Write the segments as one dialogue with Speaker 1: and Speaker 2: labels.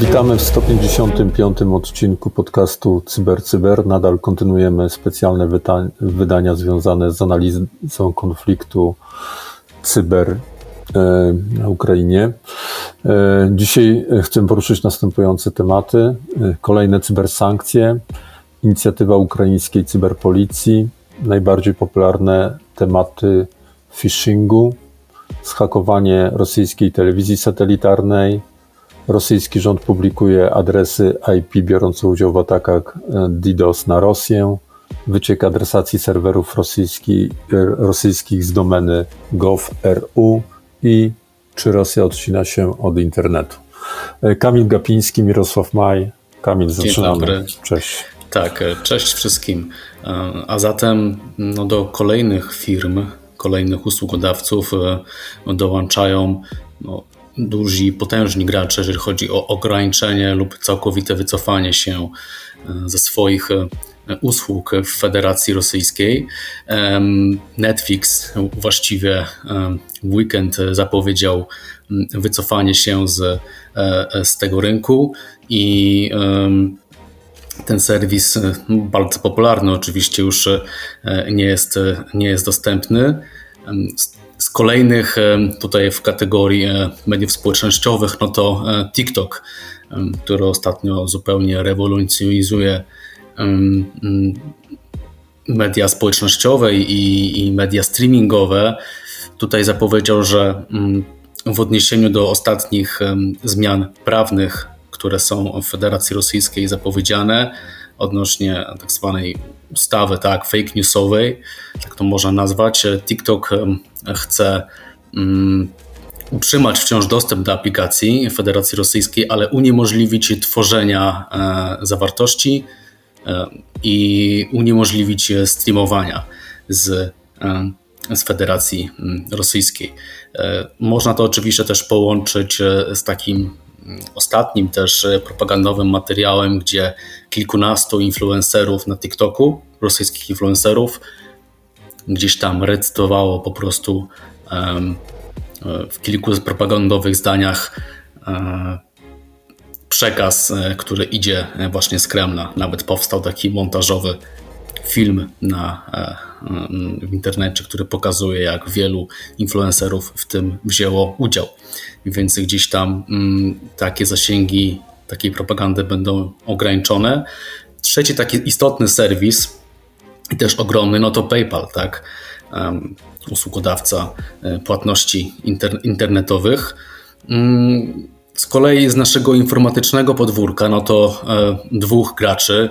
Speaker 1: Witamy w 155 odcinku podcastu CyberCyber. Cyber. Nadal kontynuujemy specjalne wydania związane z analizą konfliktu cyber na Ukrainie. E, dzisiaj chcę poruszyć następujące tematy. E, kolejne cybersankcje, inicjatywa ukraińskiej cyberpolicji, najbardziej popularne tematy phishingu, schakowanie rosyjskiej telewizji satelitarnej, Rosyjski rząd publikuje adresy IP biorące udział w atakach e, DDoS na Rosję, wyciek adresacji serwerów rosyjski, e, rosyjskich z domeny gov.ru i czy Rosja odcina się od internetu. E, Kamil Gapiński, Mirosław Maj. Kamil, zaczynamy. Dzień dobry. Cześć.
Speaker 2: Tak, cześć wszystkim. A zatem no, do kolejnych firm, kolejnych usługodawców dołączają no, duzi, potężni gracze, jeżeli chodzi o ograniczenie lub całkowite wycofanie się e, ze swoich e, usług w Federacji Rosyjskiej. Netflix właściwie w weekend zapowiedział wycofanie się z, e, z tego rynku i ten serwis, bardzo popularny oczywiście, już nie jest, nie jest dostępny. Z kolejnych tutaj w kategorii e, mediów społecznościowych, no to e, TikTok, który ostatnio zupełnie rewolucjonizuje media społecznościowe i, i media streamingowe. Tutaj zapowiedział, że w odniesieniu do ostatnich zmian prawnych, które są w Federacji Rosyjskiej zapowiedziane, odnośnie tak zwanej ustawy, tak, fake newsowej, tak to można nazwać. TikTok chce um, utrzymać wciąż dostęp do aplikacji Federacji Rosyjskiej, ale uniemożliwić tworzenia e, zawartości e, i uniemożliwić streamowania z, e, z Federacji Rosyjskiej. E, można to oczywiście też połączyć e, z takim ostatnim też e, propagandowym materiałem, gdzie kilkunastu influencerów na TikToku, rosyjskich influencerów, gdzieś tam recytowało po prostu w kilku propagandowych zdaniach przekaz, który idzie właśnie z Kremla. Nawet powstał taki montażowy film na, w internecie, który pokazuje, jak wielu influencerów w tym wzięło udział więc gdzieś tam mm, takie zasięgi takiej propagandy będą ograniczone. Trzeci taki istotny serwis i też ogromny, no to PayPal, tak? Usługodawca e, płatności inter internetowych. Um, z kolei z naszego informatycznego podwórka, no to e, dwóch graczy,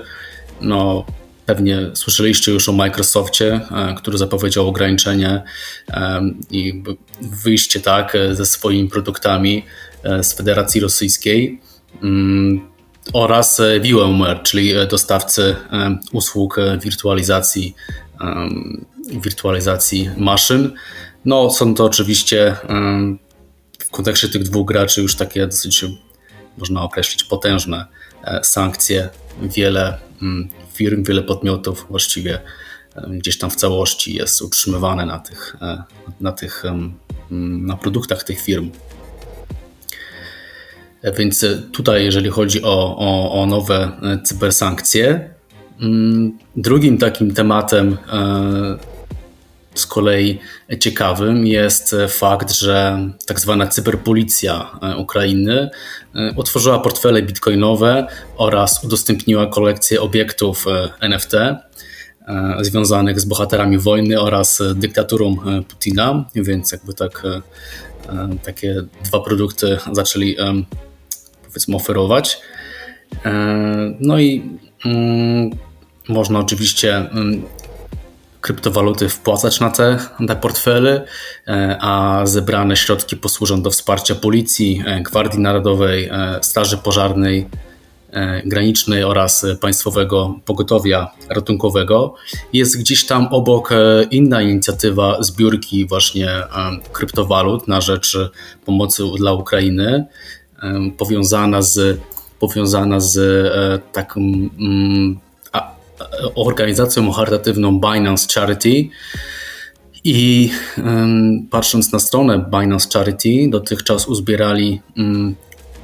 Speaker 2: no Pewnie słyszeliście już o Microsoftie, e, który zapowiedział ograniczenie e, i wyjście tak e, ze swoimi produktami z Federacji Rosyjskiej mm, oraz VMware, czyli dostawcy usług wirtualizacji, wirtualizacji maszyn. No, są to oczywiście w kontekście tych dwóch graczy już takie dosyć, można określić, potężne sankcje. Wiele mm, firm, wiele podmiotów właściwie gdzieś tam w całości jest utrzymywane na tych, e, na tych na produktach tych firm. E, więc tutaj, jeżeli chodzi o, o, o nowe e, cybersankcje, mm, drugim takim tematem z kolei ciekawym jest fakt, że tak zwana cyberpolicja Ukrainy otworzyła portfele bitcoinowe oraz udostępniła kolekcję obiektów NFT związanych z bohaterami wojny oraz dyktaturą Putina, więc jakby tak takie dwa produkty zaczęli powiedzmy oferować. No i mm, można oczywiście kryptowaluty wpłacać na te, te portfele, e, a zebrane środki posłużą do wsparcia policji, e, Gwardii Narodowej, e, Straży Pożarnej, granicznej oraz Państwowego Pogotowia Ratunkowego. Jest gdzieś tam obok inna inicjatywa zbiórki właśnie kryptowalut na rzecz pomocy dla Ukrainy, powiązana z powiązana z taką mm, organizacją charytatywną Binance Charity. I patrząc na stronę Binance Charity, dotychczas uzbierali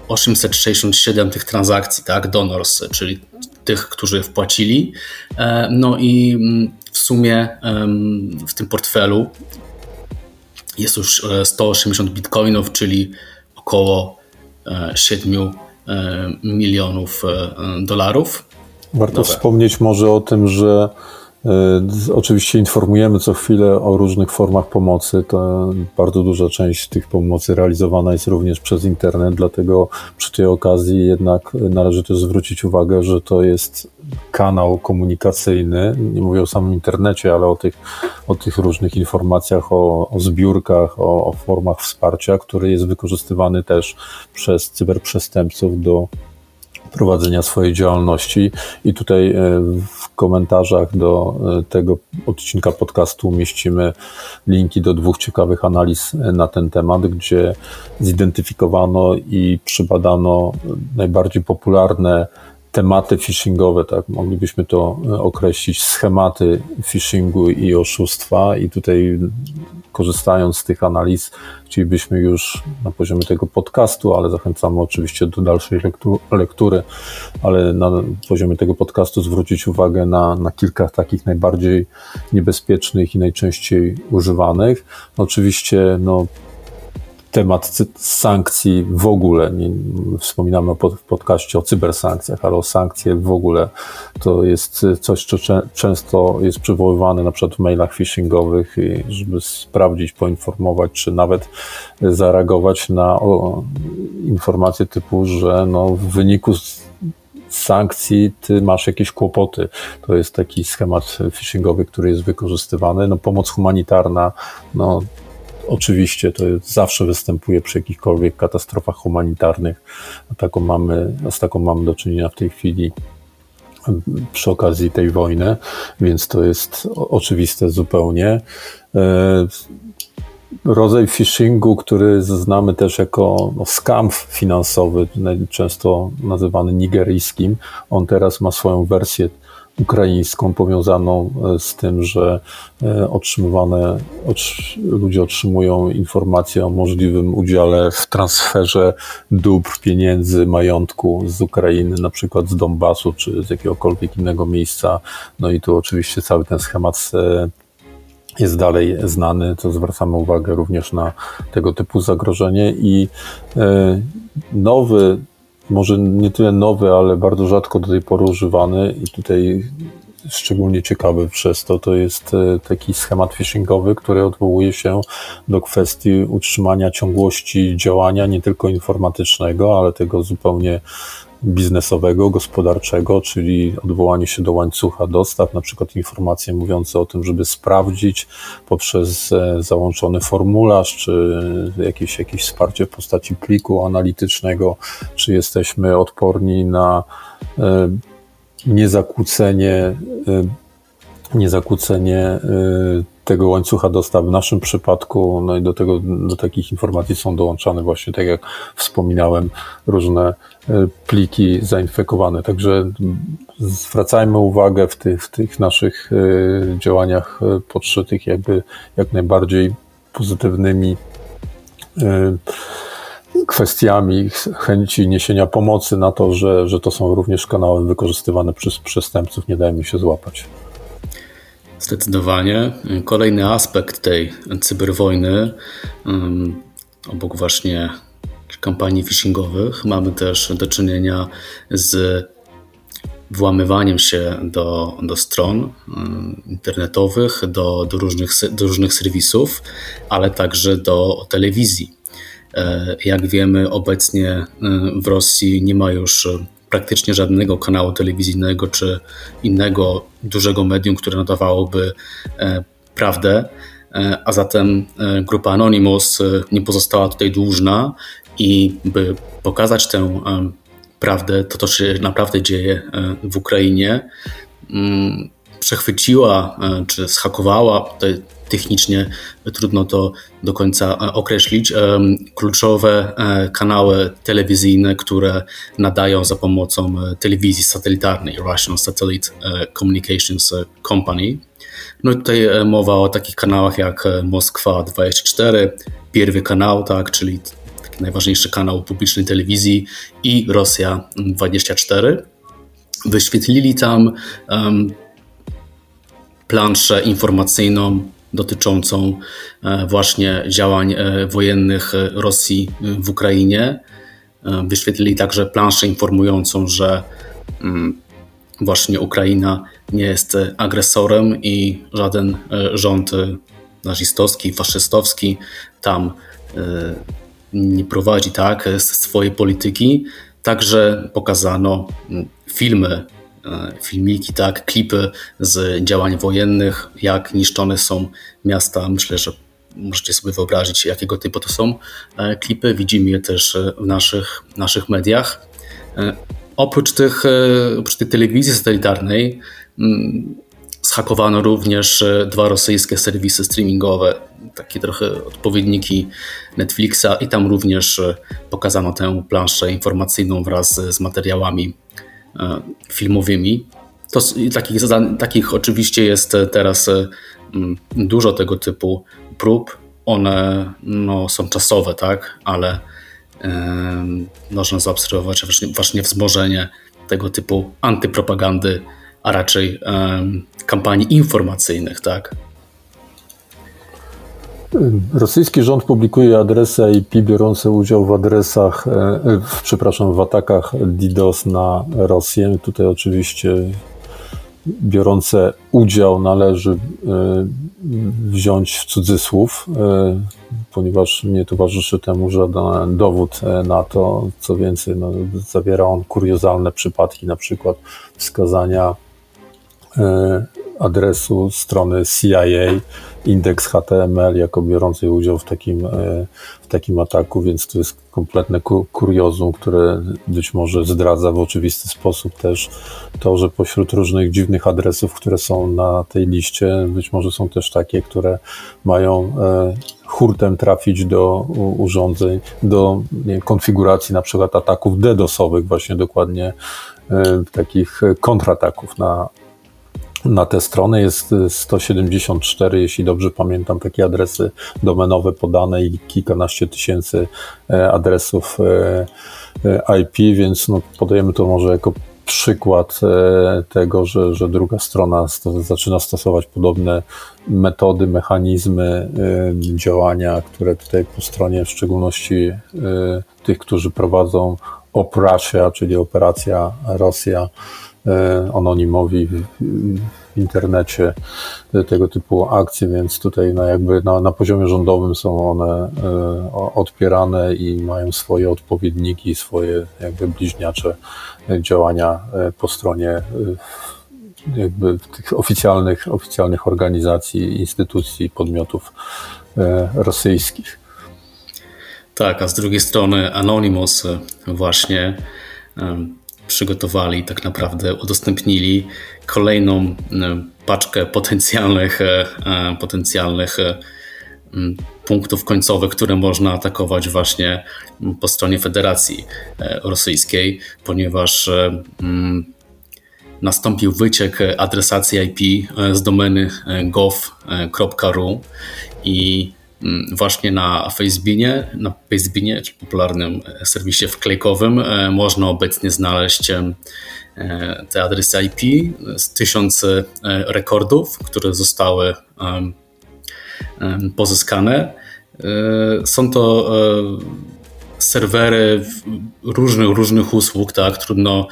Speaker 2: 867 tych transakcji, tak, donors, czyli tych, którzy wpłacili. E, no i mm, w sumie w tym portfelu jest już 180 e, bitcoinów, czyli około 7 e, milionów dolarów.
Speaker 1: Warto Dobre. wspomnieć może o tym, że y, oczywiście informujemy co chwilę o różnych formach pomocy. To bardzo duża część tych pomocy realizowana jest również przez internet, dlatego przy tej okazji jednak należy też zwrócić uwagę, że to jest kanał komunikacyjny. Nie mówię o samym internecie, ale o tych, o tych różnych informacjach, o, o zbiórkach, o, o formach wsparcia, który jest wykorzystywany też przez cyberprzestępców do prowadzenia swojej działalności. I tutaj e, w komentarzach do e, tego odcinka podcastu umieścimy linki do dwóch ciekawych analiz e, na ten temat, gdzie zidentyfikowano i przybadano najbardziej popularne tematy phishingowe, tak? Moglibyśmy to określić, schematy phishingu i oszustwa. I tutaj korzystając z tych analiz chcielibyśmy już na poziomie tego podcastu, ale zachęcamy oczywiście do dalszej lektury, ale na poziomie tego podcastu zwrócić uwagę na, na kilka takich najbardziej niebezpiecznych i najczęściej używanych. Oczywiście no, temat sankcji w ogóle. Nie, wspominamy w podcaście o cybersankcjach, ale o sankcje w ogóle to jest coś, co często jest przywoływane na przykład w mailach phishingowych, żeby sprawdzić, poinformować, czy nawet zareagować na informacje typu, że no, w wyniku sankcji ty masz jakieś kłopoty. To jest taki schemat phishingowy, który jest wykorzystywany. No, pomoc humanitarna, no, Oczywiście to zawsze występuje przy jakichkolwiek katastrofach humanitarnych. Taką mamy, z taką mamy do czynienia w tej chwili przy okazji tej wojny, więc to jest oczywiste zupełnie. E, rodzaj phishingu, który znamy też jako no, scam finansowy, często nazywany nigeryjskim, on teraz ma swoją wersję ukraińską powiązaną e, z tym, że e, otrzymywane, ludzie otrzymują informacje o możliwym udziale w transferze dóbr, pieniędzy, majątku z Ukrainy, na przykład z Donbasu czy z jakiegokolwiek innego miejsca. No i tu oczywiście cały ten schemat e, jest dalej znany, to zwracamy uwagę również na tego typu zagrożenie i nowy może nie tyle nowy, ale bardzo rzadko do tej pory używany i tutaj szczególnie ciekawy przez to, to jest e, taki schemat phishingowy, który odwołuje się do kwestii utrzymania ciągłości działania nie tylko informatycznego, ale tego zupełnie biznesowego, gospodarczego, czyli odwołanie się do łańcucha dostaw, na przykład informacje mówiące o tym, żeby sprawdzić poprzez e, załączony formularz, czy jakieś, jakieś wsparcie w postaci pliku analitycznego, czy jesteśmy odporni na e, niezakłócenie, e, niezakłócenie tego łańcucha dostaw w naszym przypadku, no i do tego, do takich informacji są dołączane właśnie, tak jak wspominałem, różne e, pliki zainfekowane. Także zwracajmy uwagę w tych, w tych naszych e, działaniach e, podszytych jakby jak najbardziej pozytywnymi kwestiami chęci niesienia pomocy na to, że, że to są również kanały wykorzystywane przez przestępców. Nie dajmy się złapać.
Speaker 2: Zdecydowanie. Kolejny aspekt tej cyberwojny, obok właśnie kampanii phishingowych, mamy też do czynienia z włamywaniem się do, do stron internetowych, do, do, różnych, do różnych serwisów, ale także do telewizji. E, jak wiemy, obecnie w Rosji nie ma już praktycznie żadnego kanału telewizyjnego czy innego dużego medium, które nadawałoby e, prawdę, e, a zatem e, grupa Anonymous nie pozostała tutaj dłużna i by pokazać tę prawdę, to to się naprawdę dzieje w Ukrainie, mm, przechwyciła czy schakowała technicznie trudno to do końca określić. Kluczowe kanały telewizyjne, które nadają za pomocą telewizji satelitarnej, Russian Satellite Communications Company. No i tutaj mowa o takich kanałach jak Moskwa 24, Pierwszy kanał, tak, czyli taki najważniejszy kanał publicznej telewizji i Rosja 24. Wyświetlili tam um, planszę informacyjną dotyczącą e, właśnie działań e, wojennych Rosji w Ukrainie. E, wyświetlili także planszę informującą, że mm, właśnie Ukraina nie jest agresorem i żaden rząd nazistowski, faszystowski tam nie prowadzi tak swojej polityki. Także pokazano mm, filmy, e, filmiki, tak, klipy z działań wojennych, jak niszczone są miasta. Myślę, że możecie sobie wyobrazić, jakiego typu to są e, klipy. Widzimy je też e, w naszych, naszych mediach. Oprócz, tych, oprócz tej telewizji satelitarnej mm, zhakowano również dwa rosyjskie serwisy streamingowe, takie trochę odpowiedniki Netflixa i tam również pokazano tę planszę informacyjną wraz z materiałami E, filmowymi. To, takich, takich oczywiście jest teraz e, dużo tego typu prób. One no, są czasowe, tak, ale e, można zaobserwować właśnie, wzmożenie tego typu antypropagandy, a raczej e, kampanii informacyjnych, tak.
Speaker 1: Rosyjski rząd publikuje adresy IP biorące udział w adresach, e, w, przepraszam, w atakach DDoS na Rosję. Tutaj oczywiście biorące udział należy e, wziąć w cudzysłów, e, ponieważ nie towarzyszy temu żaden dowód na to. Co więcej, no, zawiera on kuriozalne przypadki, na przykład wskazania adresu strony CIA, indeks HTML jako biorący udział w takim, e, w takim ataku, więc to jest kompletne kuriozum, które być może zdradza w oczywisty sposób też to, że pośród różnych dziwnych adresów, które są na tej liście, być może są też takie, które mają e, hurtem trafić do urządzeń, do konfiguracji na przykład ataków DDoSowych, właśnie dokładnie e, takich kontrataków na, na te strony jest 174, jeśli dobrze pamiętam, takie adresy domenowe podane i kilkanaście tysięcy e, adresów e, e, IP, więc no, podajemy to może jako przykład tego, że, że druga strona zaczyna stosować podobne metody, mechanizmy działania, które tutaj po stronie w szczególności tych, którzy prowadzą Operacja, czyli operacja Rosja, anonimowi w, w internecie tego typu akcje, więc tutaj no jakby na, na poziomie rządowym są one e, odpierane i mają swoje odpowiedniki, swoje jakby bliźniacze działania e, po stronie jakby tych oficjalnych, oficjalnych organizacji, instytucji, podmiotów rosyjskich.
Speaker 2: Tak, a z drugiej strony Anonymous właśnie przygotowali, tak naprawdę udostępnili kolejną e, paczkę potencjalnych, e, e, potencjalnych punktów końcowych, które można atakować właśnie po stronie Federacji Rosyjskiej, ponieważ nastąpił wyciek adresacji IP z domeny gov.ru i właśnie na Facebookie, na Facebookie, czyli popularnym serwisie wklejkowym, e, można obecnie znaleźć e, te adresy IP z tysiące e, rekordów, które zostały pozyskane. Są to serwery różnych, różnych usług, tak, trudno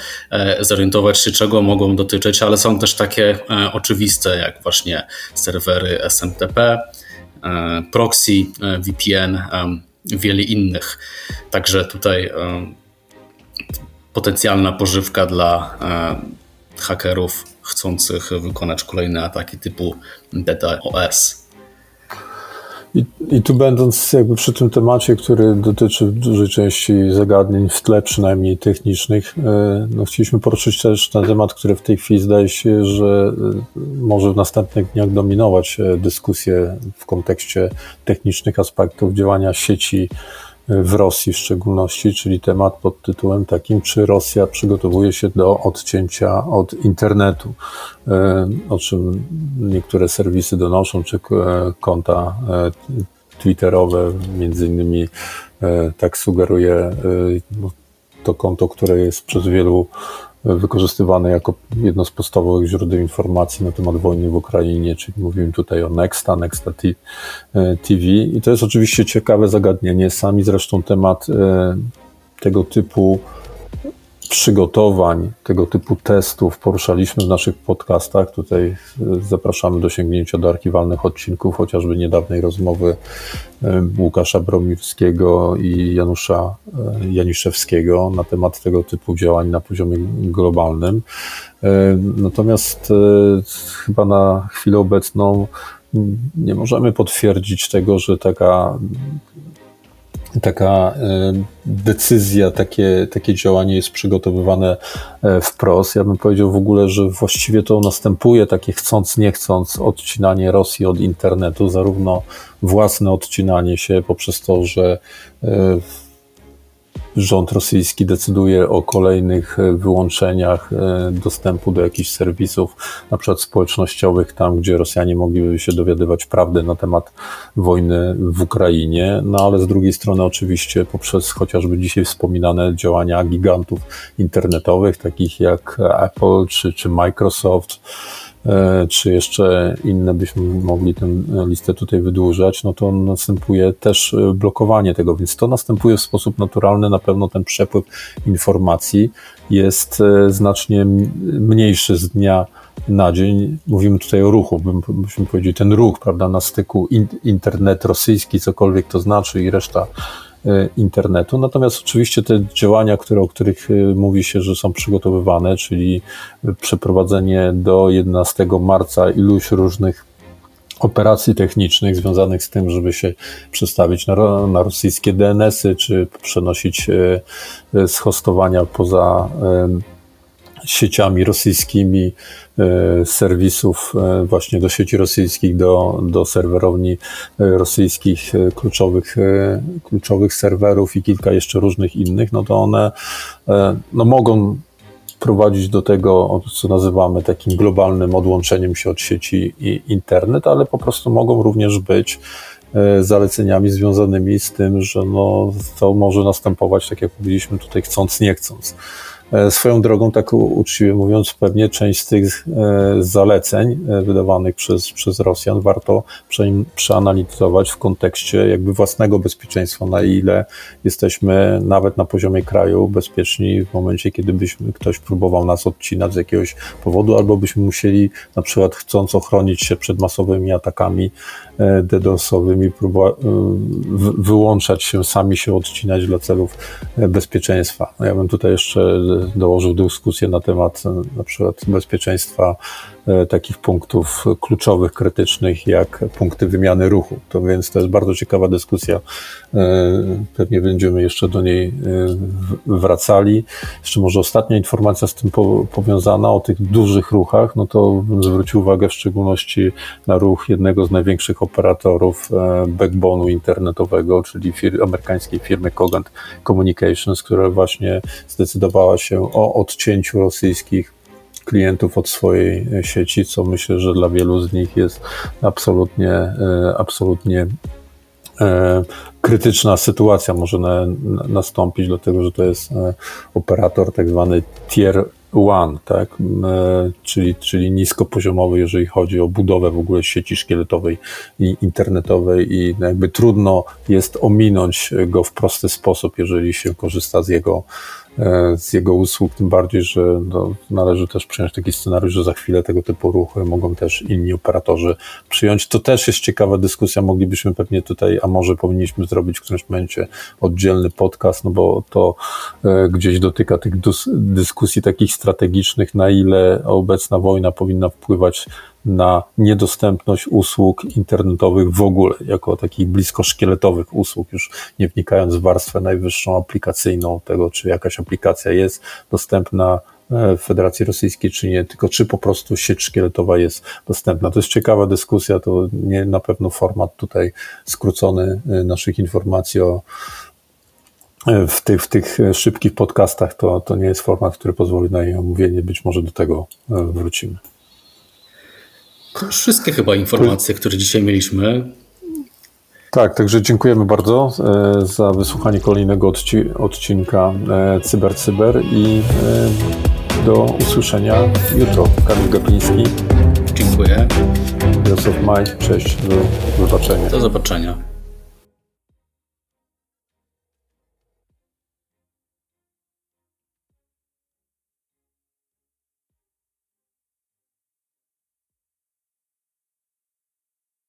Speaker 2: zorientować się, czego mogą dotyczyć, ale są też takie oczywiste, jak właśnie serwery SMTP, E, proxy, e, VPN, e, wiele innych. Także tutaj potencjalna pożywka dla hakerów chcących wykonać kolejne ataki typu DDoS.
Speaker 1: I, I tu będąc jakby przy tym temacie, który dotyczy dużej części zagadnień w tle przynajmniej technicznych, e, no chcieliśmy poruszyć też ten temat, który w tej chwili zdaje się, że e, może w następnych dniach dominować e, dyskusję w kontekście technicznych aspektów działania sieci w Rosji w szczególności, czyli temat pod tytułem takim, czy Rosja przygotowuje się do odcięcia od internetu, e, o czym niektóre serwisy donoszą, czy e, konta e, twitterowe, między innymi tak sugeruje to konto, które jest przez wielu wykorzystywane jako jedno z podstawowych źródeł informacji na temat wojny w Ukrainie, czyli mówimy tutaj o Nexta, Nexta TV. I to jest oczywiście ciekawe zagadnienie. Sami zresztą temat e, tego typu przygotowań, tego typu testów poruszaliśmy w naszych podcastach. Tutaj e, zapraszamy do sięgnięcia do archiwalnych odcinków, chociażby niedawnej rozmowy e, Łukasza Bromiwskiego i Janusza e, Janiszewskiego na temat tego typu działań na poziomie globalnym. Natomiast chyba na chwilę obecną nie możemy potwierdzić tego, że taka taka e, decyzja, takie, takie działanie jest przygotowywane e, wprost. Ja bym powiedział w ogóle, że właściwie to następuje takie chcąc, nie chcąc odcinanie Rosji od internetu, zarówno własne odcinanie się poprzez to, że e, rząd rosyjski decyduje o kolejnych e, wyłączeniach e, dostępu do jakichś serwisów, na przykład społecznościowych, tam gdzie Rosjanie mogliby się dowiadywać prawdy na temat wojny w Ukrainie, no ale z drugiej strony oczywiście poprzez chociażby dzisiaj wspominane działania gigantów internetowych, takich jak Apple czy, czy Microsoft, czy jeszcze inne byśmy mogli tę listę tutaj wydłużać, no to następuje też e, blokowanie tego, więc to następuje w sposób naturalny. Na pewno ten przepływ informacji jest e, znacznie mniejszy z dnia na dzień. Mówimy tutaj o ruchu, byśmy powiedzieli, ten ruch, prawda, na styku internet rosyjski, cokolwiek to znaczy i reszta E, internetu. Natomiast oczywiście te działania, które, o których e, mówi się, że są przygotowywane, czyli przeprowadzenie do 11 marca iluś różnych operacji technicznych związanych z tym, żeby się przestawić na, na rosyjskie DNS-y, czy przenosić e, z hostowania poza sieciami rosyjskimi e, serwisów e, właśnie do sieci rosyjskich, do, do serwerowni e, rosyjskich kluczowych, kluczowych serwerów i kilka jeszcze różnych innych, no to one no mogą prowadzić do tego, co nazywamy takim globalnym odłączeniem się od sieci i internet, ale po prostu mogą również być zaleceniami związanymi z tym, że no, to może następować, tak jak powiedzieliśmy tutaj, chcąc, nie chcąc. E, swoją drogą, tak uczciwie mówiąc, pewnie część z tych e, zaleceń e, wydawanych przez, przez Rosjan warto przeanalizować w kontekście jakby własnego bezpieczeństwa, na ile jesteśmy nawet na poziomie kraju bezpieczni w momencie, kiedy byśmy ktoś próbował nas odcinać z jakiegoś powodu, albo byśmy musieli na przykład chcąc ochronić się przed masowymi atakami DDoS-owymi, wyłączać się, sami się odcinać dla celów bezpieczeństwa. Ja bym tutaj jeszcze dołożył dyskusję na temat e, na przykład bezpieczeństwa takich punktów kluczowych, krytycznych, jak punkty wymiany ruchu. To więc to jest bardzo ciekawa dyskusja. E, pewnie będziemy jeszcze do niej wracali. Jeszcze może ostatnia informacja z tym powiązana o tych dużych ruchach, no to bym zwrócił uwagę w szczególności na ruch jednego z największych operatorów backbone'u internetowego, czyli fir amerykańskiej firmy Cogent Communications, która właśnie zdecydowała się o odcięciu rosyjskich klientów od swojej sieci, co myślę, że dla wielu z nich jest absolutnie, e, absolutnie e, krytyczna sytuacja może na, na, nastąpić, dlatego że to jest e, operator tak zwany tier one, tak? czyli, czyli niskopoziomowy, jeżeli chodzi o budowę w ogóle sieci szkieletowej i internetowej i jakby trudno jest ominąć go w prosty sposób, jeżeli się korzysta z jego E, z jego usług, tym bardziej, że no, należy też przyjąć taki scenariusz, że za chwilę tego typu ruchy mogą też inni operatorzy przyjąć. To też jest ciekawa dyskusja, moglibyśmy pewnie tutaj, a może powinniśmy zrobić w którymś momencie oddzielny podcast, no bo to e, gdzieś dotyka tych dyskusji takich strategicznych, na ile obecna wojna powinna wpływać na niedostępność usług internetowych w ogóle, jako takich blisko szkieletowych usług, już nie wnikając w warstwę najwyższą aplikacyjną tego, czy jakaś aplikacja jest dostępna w Federacji Rosyjskiej, czy nie, tylko czy po prostu sieć szkieletowa jest dostępna. To jest ciekawa dyskusja, to nie na pewno format tutaj skrócony naszych informacji o w tych, w tych szybkich podcastach to, to nie jest format, który pozwoli na jej omówienie. Być może do tego wrócimy.
Speaker 2: To wszystkie chyba informacje, które dzisiaj mieliśmy.
Speaker 1: Tak, także dziękujemy bardzo za wysłuchanie kolejnego odcinka Cyber Cyber i do usłyszenia jutro. Kamil Gapiński.
Speaker 2: Dziękuję.
Speaker 1: Jarosław Maj, cześć, do zobaczenia.
Speaker 2: Do zobaczenia.